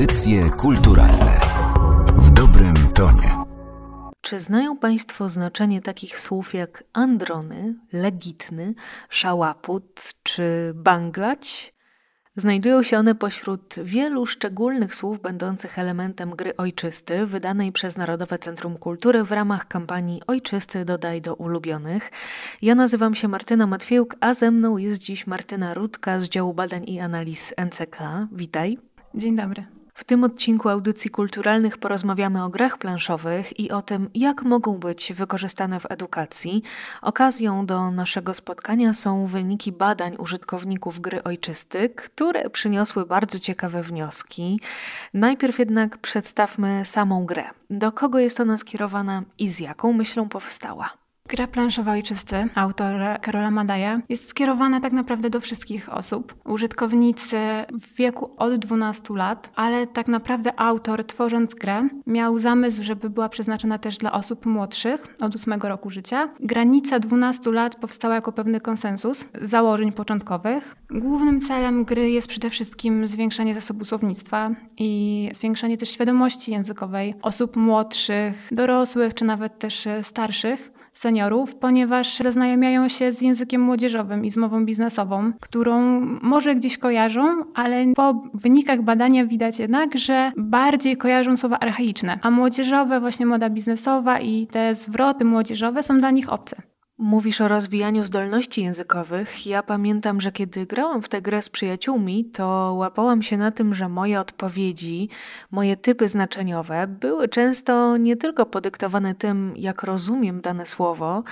Audycje kulturalne w dobrym tonie. Czy znają Państwo znaczenie takich słów jak androny, legitny, szałaput czy banglać? Znajdują się one pośród wielu szczególnych słów będących elementem gry ojczysty, wydanej przez Narodowe Centrum Kultury w ramach kampanii Ojczysty dodaj do ulubionych. Ja nazywam się Martyna Matwiejuk, a ze mną jest dziś Martyna Rudka z działu badań i analiz NCK. Witaj. Dzień dobry. W tym odcinku audycji kulturalnych porozmawiamy o grach planszowych i o tym, jak mogą być wykorzystane w edukacji. Okazją do naszego spotkania są wyniki badań użytkowników gry ojczysty, które przyniosły bardzo ciekawe wnioski. Najpierw jednak przedstawmy samą grę. Do kogo jest ona skierowana i z jaką myślą powstała? Gra planszowa Ojczysty autora Karola Madaja jest skierowana tak naprawdę do wszystkich osób. Użytkownicy w wieku od 12 lat, ale tak naprawdę autor tworząc grę miał zamysł, żeby była przeznaczona też dla osób młodszych od 8 roku życia. Granica 12 lat powstała jako pewny konsensus założeń początkowych. Głównym celem gry jest przede wszystkim zwiększanie zasobu słownictwa i zwiększanie też świadomości językowej osób młodszych, dorosłych czy nawet też starszych seniorów, ponieważ zaznajomiają się z językiem młodzieżowym i z mową biznesową, którą może gdzieś kojarzą, ale po wynikach badania widać jednak, że bardziej kojarzą słowa archaiczne, a młodzieżowe, właśnie moda biznesowa i te zwroty młodzieżowe są dla nich obce. Mówisz o rozwijaniu zdolności językowych. Ja pamiętam, że kiedy grałam w tę grę z przyjaciółmi, to łapałam się na tym, że moje odpowiedzi, moje typy znaczeniowe były często nie tylko podyktowane tym, jak rozumiem dane słowo,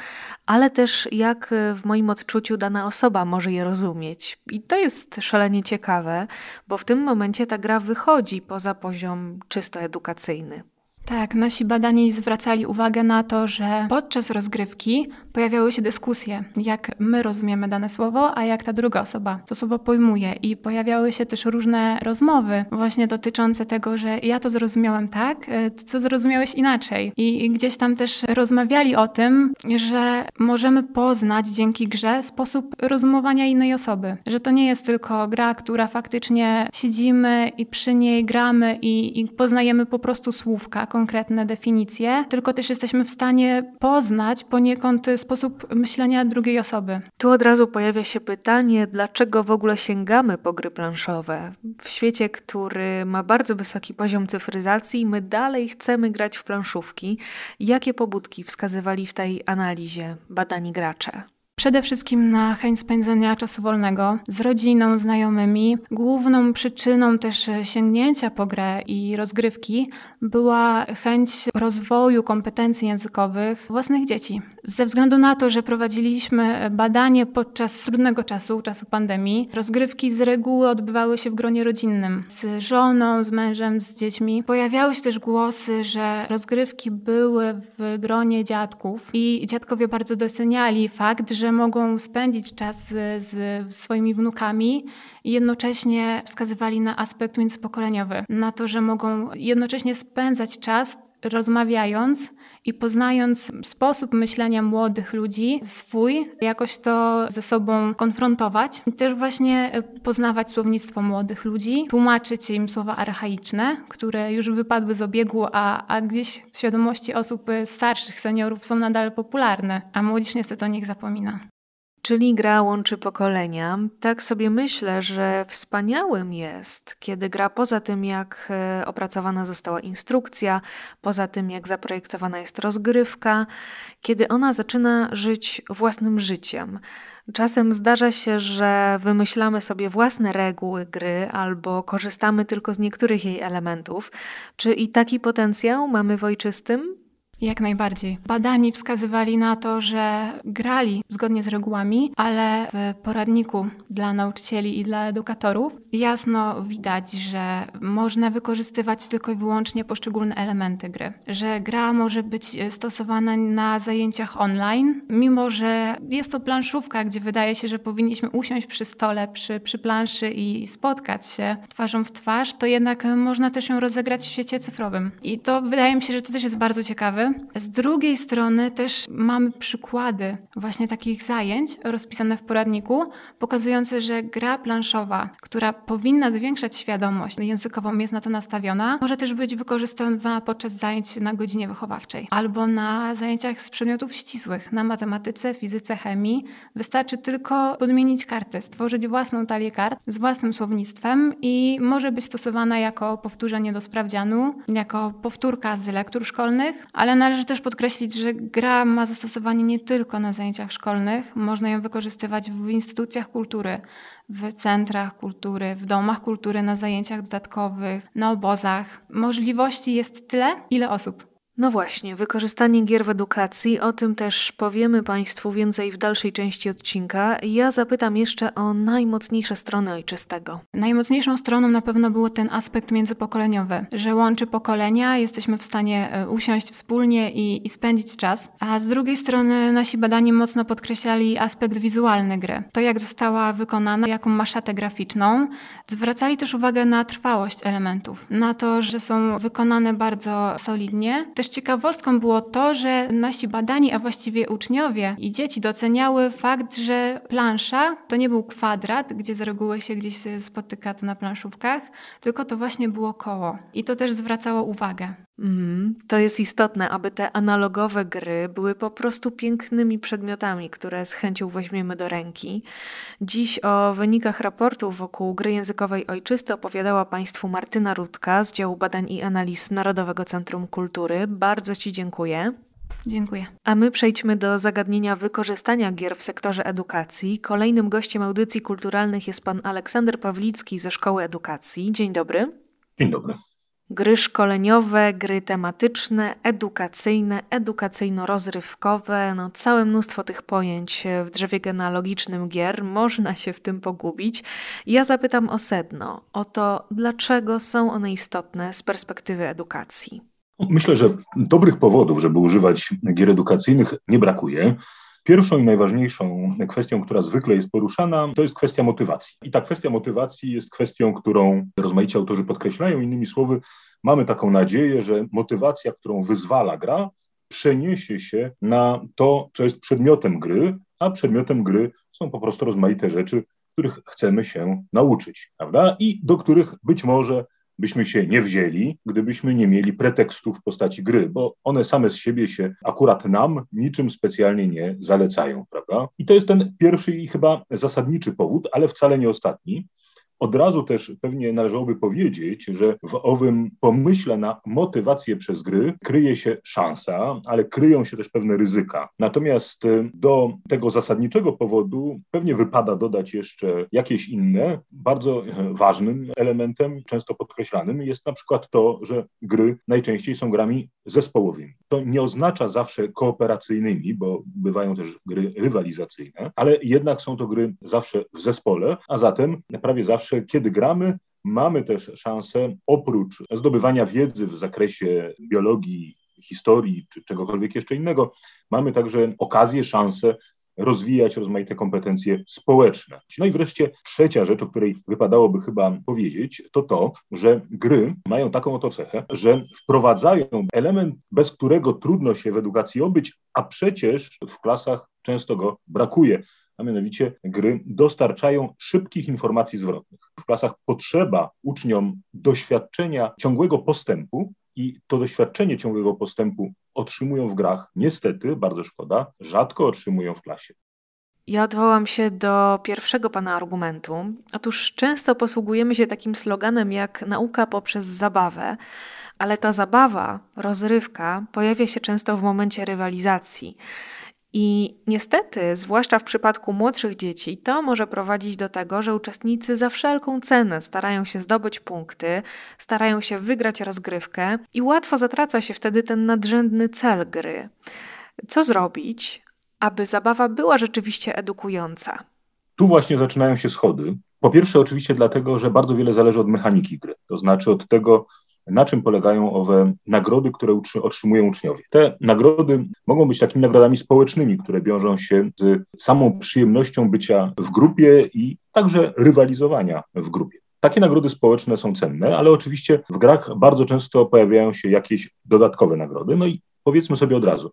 ale też jak w moim odczuciu dana osoba może je rozumieć. I to jest szalenie ciekawe, bo w tym momencie ta gra wychodzi poza poziom czysto edukacyjny. Tak, nasi badani zwracali uwagę na to, że podczas rozgrywki pojawiały się dyskusje, jak my rozumiemy dane słowo, a jak ta druga osoba to słowo pojmuje. I pojawiały się też różne rozmowy, właśnie dotyczące tego, że ja to zrozumiałem tak, e, co zrozumiałeś inaczej. I gdzieś tam też rozmawiali o tym, że możemy poznać dzięki grze sposób rozumowania innej osoby. Że to nie jest tylko gra, która faktycznie siedzimy i przy niej gramy i, i poznajemy po prostu słówka, konkretne definicje, tylko też jesteśmy w stanie poznać poniekąd sposób myślenia drugiej osoby. Tu od razu pojawia się pytanie, dlaczego w ogóle sięgamy po gry planszowe? W świecie, który ma bardzo wysoki poziom cyfryzacji, my dalej chcemy grać w planszówki. Jakie pobudki wskazywali w tej analizie badani gracze? Przede wszystkim na chęć spędzenia czasu wolnego z rodziną, znajomymi. Główną przyczyną też sięgnięcia po grę i rozgrywki była chęć rozwoju kompetencji językowych własnych dzieci. Ze względu na to, że prowadziliśmy badanie podczas trudnego czasu, czasu pandemii, rozgrywki z reguły odbywały się w gronie rodzinnym, z żoną, z mężem, z dziećmi. Pojawiały się też głosy, że rozgrywki były w gronie dziadków i dziadkowie bardzo doceniali fakt, że mogą spędzić czas z swoimi wnukami i jednocześnie wskazywali na aspekt międzypokoleniowy, na to, że mogą jednocześnie spędzać czas rozmawiając i poznając sposób myślenia młodych ludzi, swój, jakoś to ze sobą konfrontować. I też właśnie e, poznawać słownictwo młodych ludzi, tłumaczyć im słowa archaiczne, które już wypadły z obiegu, a, a gdzieś w świadomości osób e, starszych, seniorów są nadal popularne, a młodzież niestety o nich zapomina. Czyli gra łączy pokolenia. Tak sobie myślę, że wspaniałym jest, kiedy gra poza tym, jak e, opracowana została instrukcja, poza tym, jak zaprojektowana jest rozgrywka, kiedy ona zaczyna żyć własnym życiem. Czasem zdarza się, że wymyślamy sobie własne reguły gry albo korzystamy tylko z niektórych jej elementów. Czy i taki potencjał mamy w ojczystym? Jak najbardziej. Badani wskazywali na to, że grali zgodnie z regułami, ale w poradniku dla nauczycieli i dla edukatorów jasno widać, że można wykorzystywać tylko i wyłącznie poszczególne elementy gry. Że gra może być stosowana na zajęciach online, mimo że jest to planszówka, gdzie wydaje się, że powinniśmy usiąść przy stole, przy, przy planszy i spotkać się twarzą w twarz, to jednak można też ją rozegrać w świecie cyfrowym. I to wydaje mi się, że to też jest bardzo ciekawe, Z drugiej strony też mamy przykłady właśnie takich zajęć rozpisane w poradniku, pokazujące, że gra planszowa, która powinna zwiększać świadomość językową, jest na to nastawiona, może też być wykorzystywana podczas zajęć na godzinie wychowawczej albo na zajęciach z przedmiotów ścisłych, na matematyce, fizyce, chemii. Wystarczy tylko podmienić karty, stworzyć własną talię kart z własnym słownictwem i może być stosowana jako powtórzenie do sprawdzianu, jako powtórka z lektur szkolnych, ale należy też podkreślić, że gra ma zastosowanie nie tylko na zajęciach szkolnych, można ją wykorzystywać w instytucjach kultury, w centrach kultury, w domach kultury, na zajęciach dodatkowych, na obozach. Możliwości jest tyle, ile osób. No właśnie, wykorzystanie gier w edukacji, o tym też powiemy Państwu więcej w dalszej części odcinka. Ja zapytam jeszcze o najmocniejsze strony ojczystego. Najmocniejszą stroną na pewno był ten aspekt międzypokoleniowy, że łączy pokolenia, jesteśmy w stanie e, usiąść wspólnie i, i spędzić czas. A z drugiej strony nasi badani mocno podkreślali aspekt wizualny gry. To jak została wykonana, jaką ma szatę graficzną. Zwracali też uwagę na trwałość elementów, na to, że są wykonane bardzo solidnie. Też też ciekawostką było to, że nasi badani, a właściwie uczniowie i dzieci doceniały fakt, że plansza to nie był kwadrat, gdzie z reguły się gdzieś spotyka to na planszówkach, tylko to właśnie było koło. I to też zwracało uwagę. Mm, to jest istotne, aby te analogowe gry były po prostu pięknymi przedmiotami, które z chęcią weźmiemy do ręki. Dziś o wynikach raportów wokół gry językowej ojczysty opowiadała Państwu Martyna Rudka z działu badań i analiz Narodowego Centrum Kultury. Bardzo Ci dziękuję. Dziękuję. A my przejdźmy do zagadnienia wykorzystania gier w sektorze edukacji. Kolejnym gościem audycji kulturalnych jest pan Aleksander Pawlicki ze Szkoły Edukacji. Dzień dobry. Dzień dobry. Gry szkoleniowe, gry tematyczne, edukacyjne, edukacyjno-rozrywkowe, no całe mnóstwo tych pojęć w drzewie genealogicznym gier, można się w tym pogubić. Ja zapytam o sedno, o to, dlaczego są one istotne z perspektywy edukacji. Myślę, że dobrych powodów, żeby używać gier edukacyjnych nie brakuje. Pierwszą i najważniejszą kwestią, która zwykle jest poruszana, to jest kwestia motywacji. I ta kwestia motywacji jest kwestią, którą rozmaici autorzy podkreślają. Innymi słowy, mamy taką nadzieję, że motywacja, którą wyzwala gra, przeniesie się na to, co jest przedmiotem gry, a przedmiotem gry są po prostu rozmaite rzeczy, których chcemy się nauczyć, prawda? I do których być może byśmy się nie wzięli, gdybyśmy nie mieli pretekstów w postaci gry, bo one same z siebie się akurat nam niczym specjalnie nie zalecają, prawda? I to jest ten pierwszy i chyba zasadniczy powód, ale wcale nie ostatni. Od razu też pewnie należałoby powiedzieć, że w owym pomyśle na motywację przez gry kryje się szansa, ale kryją się też pewne ryzyka. Natomiast y, do tego zasadniczego powodu pewnie wypada dodać jeszcze jakieś inne. Bardzo e, ważnym elementem, często podkreślanym, jest na przykład to, że gry najczęściej są grami zespołowymi. To nie oznacza zawsze kooperacyjnymi, bo bywają też gry rywalizacyjne, ale jednak są to gry zawsze w zespole, a zatem prawie zawsze zawsze, kiedy gramy, mamy też szansę, oprócz zdobywania wiedzy w zakresie biologii, historii czy czegokolwiek jeszcze innego, mamy także okazję, szansę rozwijać rozmaite kompetencje społeczne. No i wreszcie trzecia rzecz, o której wypadałoby chyba powiedzieć, to to, że gry mają taką oto cechę, że wprowadzają element, bez którego trudno się w edukacji obyć, a przecież w klasach często go brakuje a mianowicie gry dostarczają szybkich informacji zwrotnych. W klasach potrzeba uczniom doświadczenia ciągłego postępu, i to doświadczenie ciągłego postępu otrzymują w grach, niestety, bardzo szkoda, rzadko otrzymują w klasie. Ja odwołam się do pierwszego pana argumentu. Otóż często posługujemy się takim sloganem jak nauka poprzez zabawę, ale ta zabawa, rozrywka pojawia się często w momencie rywalizacji. I niestety, zwłaszcza w przypadku młodszych dzieci, to może prowadzić do tego, że uczestnicy za wszelką cenę starają się zdobyć punkty, starają się wygrać rozgrywkę i łatwo zatraca się wtedy ten nadrzędny cel gry. Co zrobić, aby zabawa była rzeczywiście edukująca? Tu właśnie zaczynają się schody. Po pierwsze, oczywiście, dlatego, że bardzo wiele zależy od mechaniki gry, to znaczy od tego, na czym polegają owe nagrody, które otrzymują uczniowie. Te nagrody mogą być takimi nagrodami społecznymi, które wiążą się z samą przyjemnością bycia w grupie i także rywalizowania w grupie. Takie nagrody społeczne są cenne, ale oczywiście w grach bardzo często pojawiają się jakieś dodatkowe nagrody. No i powiedzmy sobie od razu,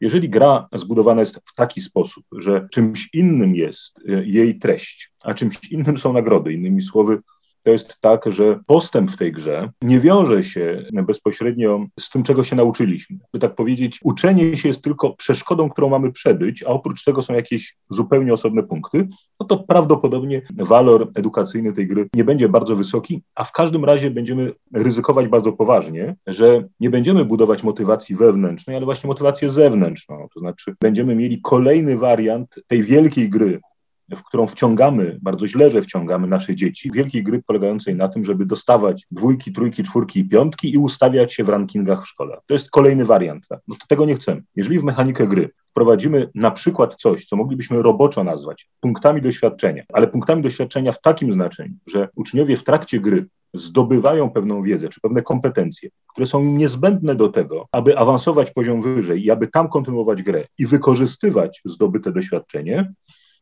jeżeli gra zbudowana jest w taki sposób, że czymś innym jest e, jej treść, a czymś innym są nagrody, innymi słowy, to jest tak, że postęp w tej grze nie wiąże się bezpośrednio z tym, czego się nauczyliśmy. By tak powiedzieć, uczenie się jest tylko przeszkodą, którą mamy przebyć, a oprócz tego są jakieś zupełnie osobne punkty, no to prawdopodobnie walor edukacyjny tej gry nie będzie bardzo wysoki, a w każdym razie będziemy ryzykować bardzo poważnie, że nie będziemy budować motywacji wewnętrznej, ale właśnie motywację zewnętrzną. To znaczy będziemy mieli kolejny wariant tej wielkiej gry, w którą wciągamy, bardzo źle, że wciągamy nasze dzieci, wielkiej gry polegającej na tym, żeby dostawać dwójki, trójki, czwórki i piątki i ustawiać się w rankingach w szkole. To jest kolejny wariant. No to tego nie chcemy. Jeżeli w mechanikę gry wprowadzimy na przykład coś, co moglibyśmy roboczo nazwać punktami doświadczenia, ale punktami doświadczenia w takim znaczeniu, że uczniowie w trakcie gry zdobywają pewną wiedzę czy pewne kompetencje, które są im niezbędne do tego, aby awansować poziom wyżej i aby tam kontynuować grę i wykorzystywać zdobyte doświadczenie,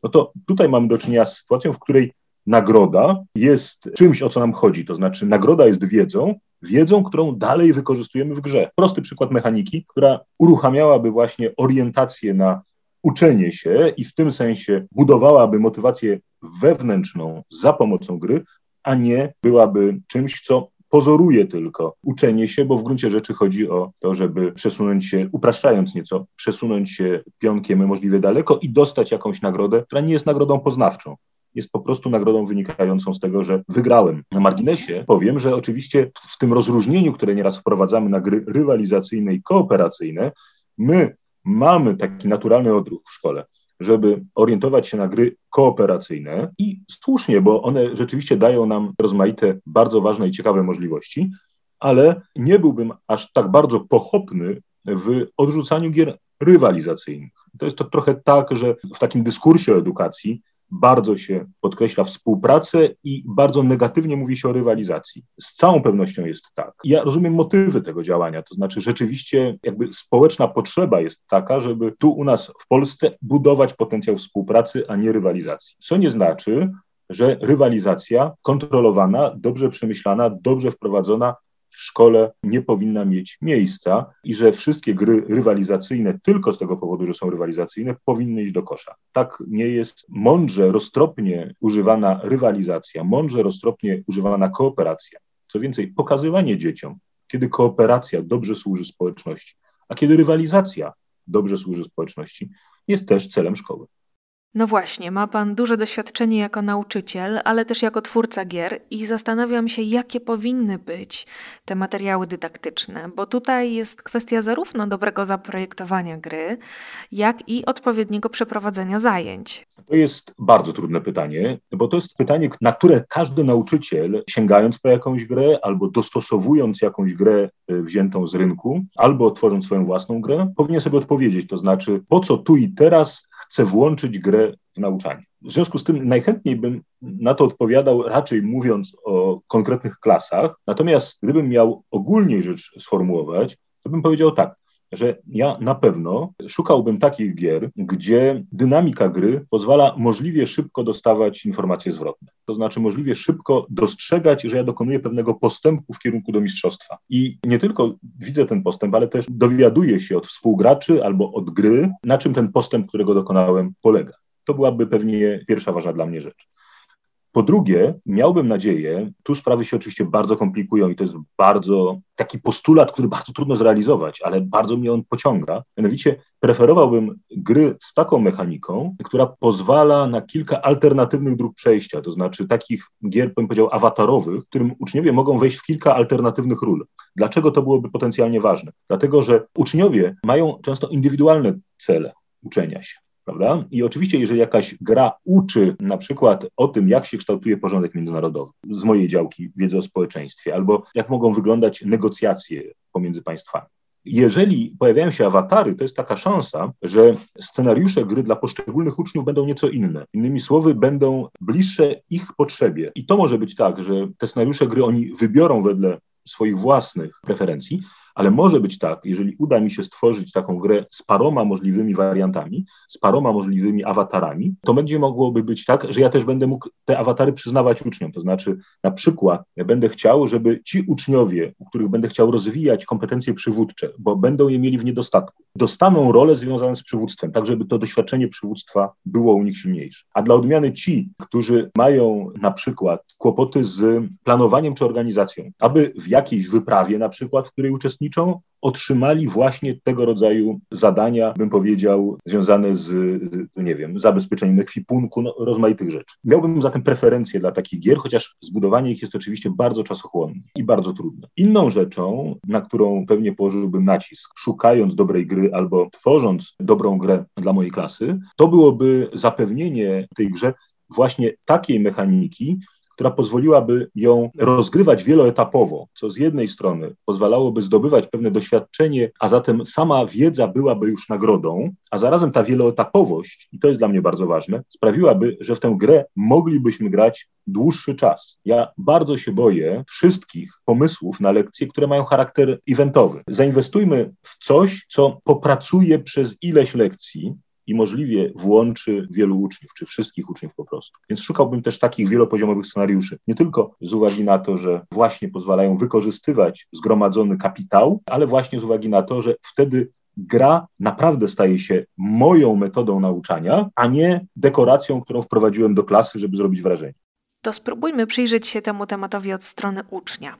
no to tutaj mamy do czynienia z sytuacją, w której nagroda jest czymś, o co nam chodzi. To znaczy, nagroda jest wiedzą, wiedzą, którą dalej wykorzystujemy w grze. Prosty przykład mechaniki, która uruchamiałaby właśnie orientację na uczenie się i w tym sensie budowałaby motywację wewnętrzną za pomocą gry, a nie byłaby czymś, co pozoruje tylko uczenie się, bo w gruncie rzeczy chodzi o to, żeby przesunąć się, upraszczając nieco, przesunąć się pionkiem możliwie daleko i dostać jakąś nagrodę, która nie jest nagrodą poznawczą jest po prostu nagrodą wynikającą z tego, że wygrałem. Na marginesie powiem, że oczywiście w tym rozróżnieniu, które nieraz wprowadzamy na gry rywalizacyjne i kooperacyjne, my mamy taki naturalny odruch w szkole żeby orientować się na gry kooperacyjne i słusznie, bo one rzeczywiście dają nam rozmaite, bardzo ważne i ciekawe możliwości, ale nie byłbym aż tak bardzo pochopny w odrzucaniu gier rywalizacyjnych. To jest to trochę tak, że w takim dyskursie o edukacji bardzo się podkreśla współpracę i bardzo negatywnie mówi się o rywalizacji. Z całą pewnością jest tak. Ja rozumiem motywy tego działania, to znaczy rzeczywiście jakby społeczna potrzeba jest taka, żeby tu u nas w Polsce budować potencjał współpracy, a nie rywalizacji. Co nie znaczy, że rywalizacja kontrolowana, dobrze przemyślana, dobrze wprowadzona w szkole nie powinna mieć miejsca i że wszystkie gry rywalizacyjne tylko z tego powodu, że są rywalizacyjne, powinny iść do kosza. Tak nie jest mądrze, roztropnie używana rywalizacja, mądrze, roztropnie używana kooperacja. Co więcej, pokazywanie dzieciom, kiedy kooperacja dobrze służy społeczności, a kiedy rywalizacja dobrze służy społeczności, jest też celem szkoły. No właśnie, ma Pan duże doświadczenie jako nauczyciel, ale też jako twórca gier i zastanawiam się, jakie powinny być te materiały dydaktyczne, bo tutaj jest kwestia zarówno dobrego zaprojektowania gry, jak i odpowiedniego przeprowadzenia zajęć. To jest bardzo trudne pytanie, bo to jest pytanie, na które każdy nauczyciel, sięgając po jakąś grę albo dostosowując jakąś grę e, wziętą z rynku, albo tworząc swoją własną grę, powinien sobie odpowiedzieć. To znaczy, po co tu i teraz chcę włączyć grę w nauczanie. W związku z tym najchętniej bym na to odpowiadał raczej mówiąc o konkretnych klasach, natomiast gdybym miał ogólnie rzecz sformułować, to bym powiedział tak że ja na pewno szukałbym takich gier, gdzie dynamika gry pozwala możliwie szybko dostawać informacje zwrotne. To znaczy możliwie szybko dostrzegać, że ja dokonuję pewnego postępu w kierunku do mistrzostwa. I nie tylko widzę ten postęp, ale też dowiaduję się od współgraczy albo od gry, na czym ten postęp, którego dokonałem, polega. To byłaby pewnie pierwsza ważna dla mnie rzecz. Po drugie, miałbym nadzieję, tu sprawy się oczywiście bardzo komplikują i to jest bardzo taki postulat, który bardzo trudno zrealizować, ale bardzo mnie on pociąga. Mianowicie preferowałbym gry z taką mechaniką, która pozwala na kilka alternatywnych dróg przejścia, to znaczy takich gier, bym powiedział, awatarowych, w którym uczniowie mogą wejść w kilka alternatywnych ról. Dlaczego to byłoby potencjalnie ważne? Dlatego, że uczniowie mają często indywidualne cele uczenia się prawda? I oczywiście, jeżeli jakaś gra uczy na przykład o tym, jak się kształtuje porządek międzynarodowy, z mojej działki wiedzy o społeczeństwie, albo jak mogą wyglądać negocjacje pomiędzy państwami. Jeżeli pojawiają się awatary, to jest taka szansa, że scenariusze gry dla poszczególnych uczniów będą nieco inne. Innymi słowy, będą bliższe ich potrzebie. I to może być tak, że te scenariusze gry oni wybiorą wedle swoich własnych preferencji, Ale może być tak, jeżeli uda mi się stworzyć taką grę z paroma możliwymi wariantami, z paroma możliwymi awatarami, to będzie mogłoby być tak, że ja też będę mógł te awatary przyznawać uczniom. To znaczy, na przykład, ja będę chciał, żeby ci uczniowie, u których będę chciał rozwijać kompetencje przywódcze, bo będą je mieli w niedostatku, dostaną rolę związaną z przywództwem, tak żeby to doświadczenie przywództwa było u nich silniejsze. A dla odmiany ci, którzy mają na przykład kłopoty z planowaniem czy organizacją, aby w jakiejś wyprawie na przykład, w której uczestniczą, otrzymali właśnie tego rodzaju zadania, bym powiedział, związane z, nie wiem, zabezpieczeniem ekwipunku, no, rozmaitych rzeczy. Miałbym zatem preferencje dla takich gier, chociaż zbudowanie ich jest oczywiście bardzo czasochłonne i bardzo trudne. Inną rzeczą, na którą pewnie położyłbym nacisk, szukając dobrej gry albo tworząc dobrą grę dla mojej klasy, to byłoby zapewnienie tej grze właśnie takiej mechaniki, która pozwoliłaby ją rozgrywać wieloetapowo, co z jednej strony pozwalałoby zdobywać pewne doświadczenie, a zatem sama wiedza byłaby już nagrodą, a zarazem ta wieloetapowość, i to jest dla mnie bardzo ważne, sprawiłaby, że w tę grę moglibyśmy grać dłuższy czas. Ja bardzo się boję wszystkich pomysłów na lekcje, które mają charakter eventowy. Zainwestujmy w coś, co popracuje przez ileś lekcji, i możliwie włączy wielu uczniów, czy wszystkich uczniów po prostu. Więc szukałbym też takich wielopoziomowych scenariuszy. Nie tylko z uwagi na to, że właśnie pozwalają wykorzystywać zgromadzony kapitał, ale właśnie z uwagi na to, że wtedy gra naprawdę staje się moją metodą nauczania, a nie dekoracją, którą wprowadziłem do klasy, żeby zrobić wrażenie to spróbujmy przyjrzeć się temu tematowi od strony ucznia.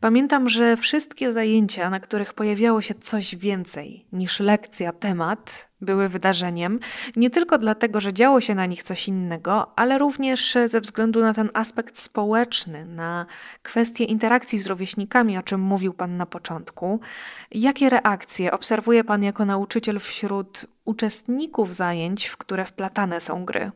Pamiętam, że wszystkie zajęcia, na których pojawiało się coś więcej niż lekcja, temat, były wydarzeniem, nie tylko dlatego, że działo się na nich coś innego, ale również ze względu na ten aspekt społeczny, na kwestię interakcji z rówieśnikami, o czym mówił Pan na początku. Jakie reakcje obserwuje Pan jako nauczyciel wśród uczestników zajęć, w które wplatane są gry?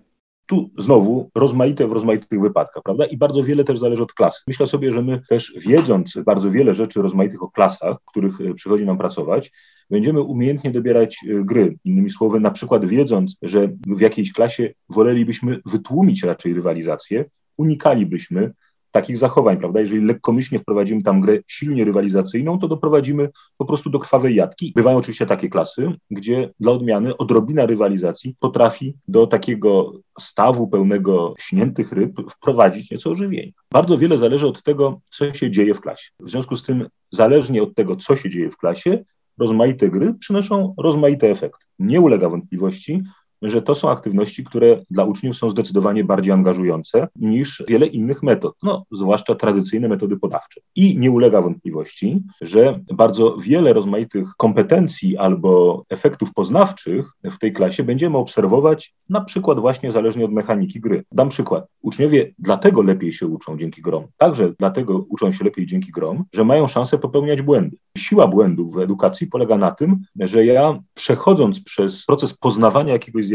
Tu znowu rozmaite w rozmaitych wypadkach, prawda? I bardzo wiele też zależy od klasy. Myślę sobie, że my też wiedząc bardzo wiele rzeczy rozmaitych o klasach, w których e, przychodzi nam pracować, będziemy umiejętnie dobierać e, gry. Innymi słowy, na przykład wiedząc, że w jakiejś klasie wolelibyśmy wytłumić raczej rywalizację, unikalibyśmy takich zachowań, prawda? Jeżeli lekkomyślnie wprowadzimy tam grę silnie rywalizacyjną, to doprowadzimy po prostu do krwawej jatki. Bywają oczywiście takie klasy, gdzie dla odmiany odrobina rywalizacji potrafi do takiego stawu pełnego śniętych ryb wprowadzić nieco ożywienia. Bardzo wiele zależy od tego, co się dzieje w klasie. W związku z tym, zależnie od tego, co się dzieje w klasie, rozmaite gry przynoszą rozmaite efekty. Nie ulega wątpliwości, że to są aktywności, które dla uczniów są zdecydowanie bardziej angażujące niż wiele innych metod, no, zwłaszcza tradycyjne metody podawcze. I nie ulega wątpliwości, że bardzo wiele rozmaitych kompetencji albo efektów poznawczych w tej klasie będziemy obserwować na przykład właśnie zależnie od mechaniki gry. Dam przykład. Uczniowie dlatego lepiej się uczą dzięki grom, także dlatego uczą się lepiej dzięki grom, że mają szansę popełniać błędy. Siła błędów w edukacji polega na tym, że ja przechodząc przez proces poznawania jakiegoś zjawiska.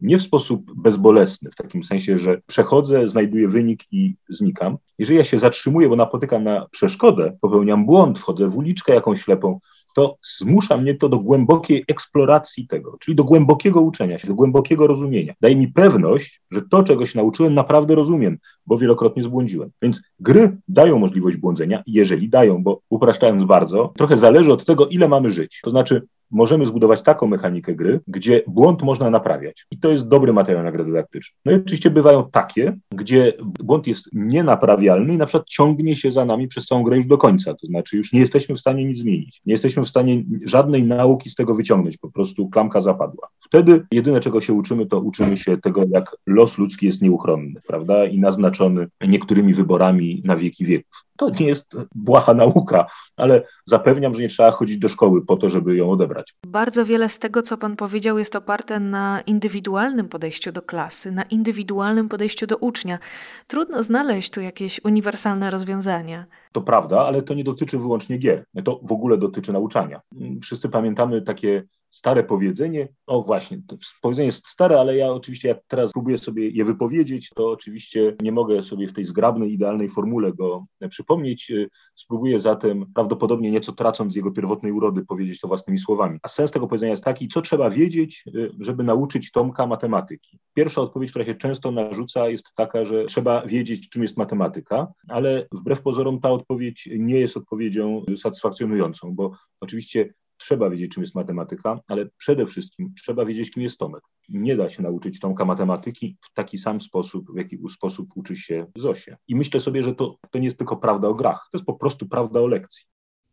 Nie w sposób bezbolesny, w takim sensie, że przechodzę, znajduję wynik i znikam. Jeżeli ja się zatrzymuję, bo napotykam na przeszkodę, popełniam błąd, wchodzę w uliczkę jakąś ślepą, to zmusza mnie to do głębokiej eksploracji tego, czyli do głębokiego uczenia się, do głębokiego rozumienia. Daje mi pewność, że to, czego się nauczyłem, naprawdę rozumiem, bo wielokrotnie zbłądziłem. Więc gry dają możliwość błądzenia, jeżeli dają, bo upraszczając bardzo, trochę zależy od tego, ile mamy żyć. To znaczy, możemy zbudować taką mechanikę gry, gdzie błąd można naprawiać. I to jest dobry materiał na grę dydaktyczną. No i oczywiście bywają takie, gdzie błąd jest nienaprawialny i na przykład ciągnie się za nami przez całą grę już do końca. To znaczy już nie jesteśmy w stanie nic zmienić. Nie jesteśmy w stanie żadnej nauki z tego wyciągnąć. Po prostu klamka zapadła. Wtedy jedyne, czego się uczymy, to uczymy się tego, jak los ludzki jest nieuchronny, prawda? I naznaczony niektórymi wyborami na wieki wieków. To nie jest błaha nauka, ale zapewniam, że nie trzeba chodzić do szkoły po to, żeby ją odebrać. Bardzo wiele z tego, co Pan powiedział, jest oparte na indywidualnym podejściu do klasy, na indywidualnym podejściu do ucznia. Trudno znaleźć tu jakieś uniwersalne rozwiązania. To prawda, ale to nie dotyczy wyłącznie gier. To w ogóle dotyczy nauczania. Wszyscy pamiętamy takie stare powiedzenie. O właśnie, powiedzenie jest stare, ale ja oczywiście jak teraz próbuję sobie je wypowiedzieć, to oczywiście nie mogę sobie w tej zgrabnej, idealnej formule go przypomnieć. Spróbuję zatem, prawdopodobnie nieco tracąc jego pierwotnej urody, powiedzieć to własnymi słowami. A sens tego powiedzenia jest taki, co trzeba wiedzieć, żeby nauczyć Tomka matematyki. Pierwsza odpowiedź, która się często narzuca, jest taka, że trzeba wiedzieć, czym jest matematyka, ale wbrew pozorom ta odpowiedź nie jest odpowiedzią satysfakcjonującą, bo oczywiście trzeba wiedzieć, czym jest matematyka, ale przede wszystkim trzeba wiedzieć, kim jest Tomek. Nie da się nauczyć Tomka matematyki w taki sam sposób, w jaki sposób uczy się Zosie. I myślę sobie, że to, to nie jest tylko prawda o grach, to jest po prostu prawda o lekcji.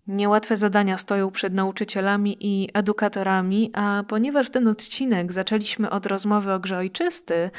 Niełatwe zadania stoją przed nauczycielami i edukatorami, a ponieważ ten odcinek zaczęliśmy od rozmowy o grze ojczysty,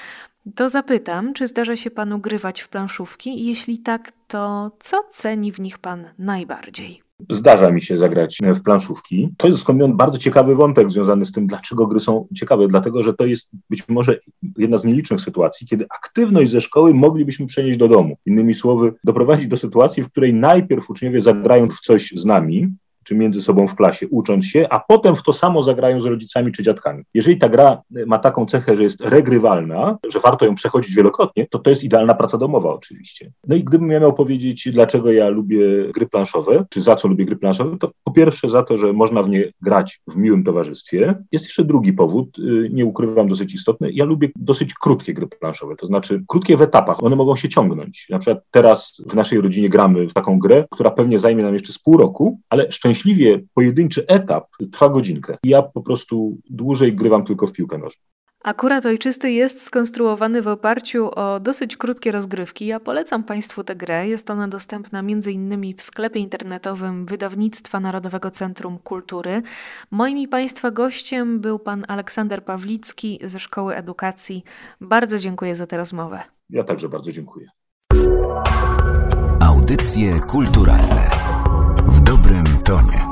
to zapytam, czy zdarza się panu grywać w planszówki jeśli tak, to co ceni w nich pan najbardziej? Zdarza mi się zagrać w planszówki. To jest skądinąd bardzo ciekawy wątek związany z tym, dlaczego gry są ciekawe. Dlatego, że to jest być może jedna z nielicznych sytuacji, kiedy aktywność ze szkoły moglibyśmy przenieść do domu. Innymi słowy, doprowadzić do sytuacji, w której najpierw uczniowie zagrają w coś z nami, czy między sobą w klasie, ucząc się, a potem w to samo zagrają z rodzicami czy dziadkami. Jeżeli ta gra ma taką cechę, że jest regrywalna, że warto ją przechodzić wielokrotnie, to to jest idealna praca domowa oczywiście. No i gdybym miał powiedzieć, dlaczego ja lubię gry planszowe, czy za co lubię gry planszowe, to po pierwsze za to, że można w nie grać w miłym towarzystwie. Jest jeszcze drugi powód, y, nie ukrywam, dosyć istotny. Ja lubię dosyć krótkie gry planszowe, to znaczy krótkie w etapach. One mogą się ciągnąć. Na przykład teraz w naszej rodzinie gramy w taką grę, która pewnie zajmie nam jeszcze z pół roku, ale szczęśliwie szczęśliwie pojedynczy etap trwa godzinkę. Ja po prostu dłużej grywam tylko w piłkę nożną. Akurat ojczysty jest skonstruowany w oparciu o dosyć krótkie rozgrywki. Ja polecam Państwu tę grę. Jest ona dostępna m.in. w sklepie internetowym Wydawnictwa Narodowego Centrum Kultury. Moim i Państwa gościem był pan Aleksander Pawlicki ze Szkoły Edukacji. Bardzo dziękuję za tę rozmowę. Ja także bardzo dziękuję. Audycje kulturalne California.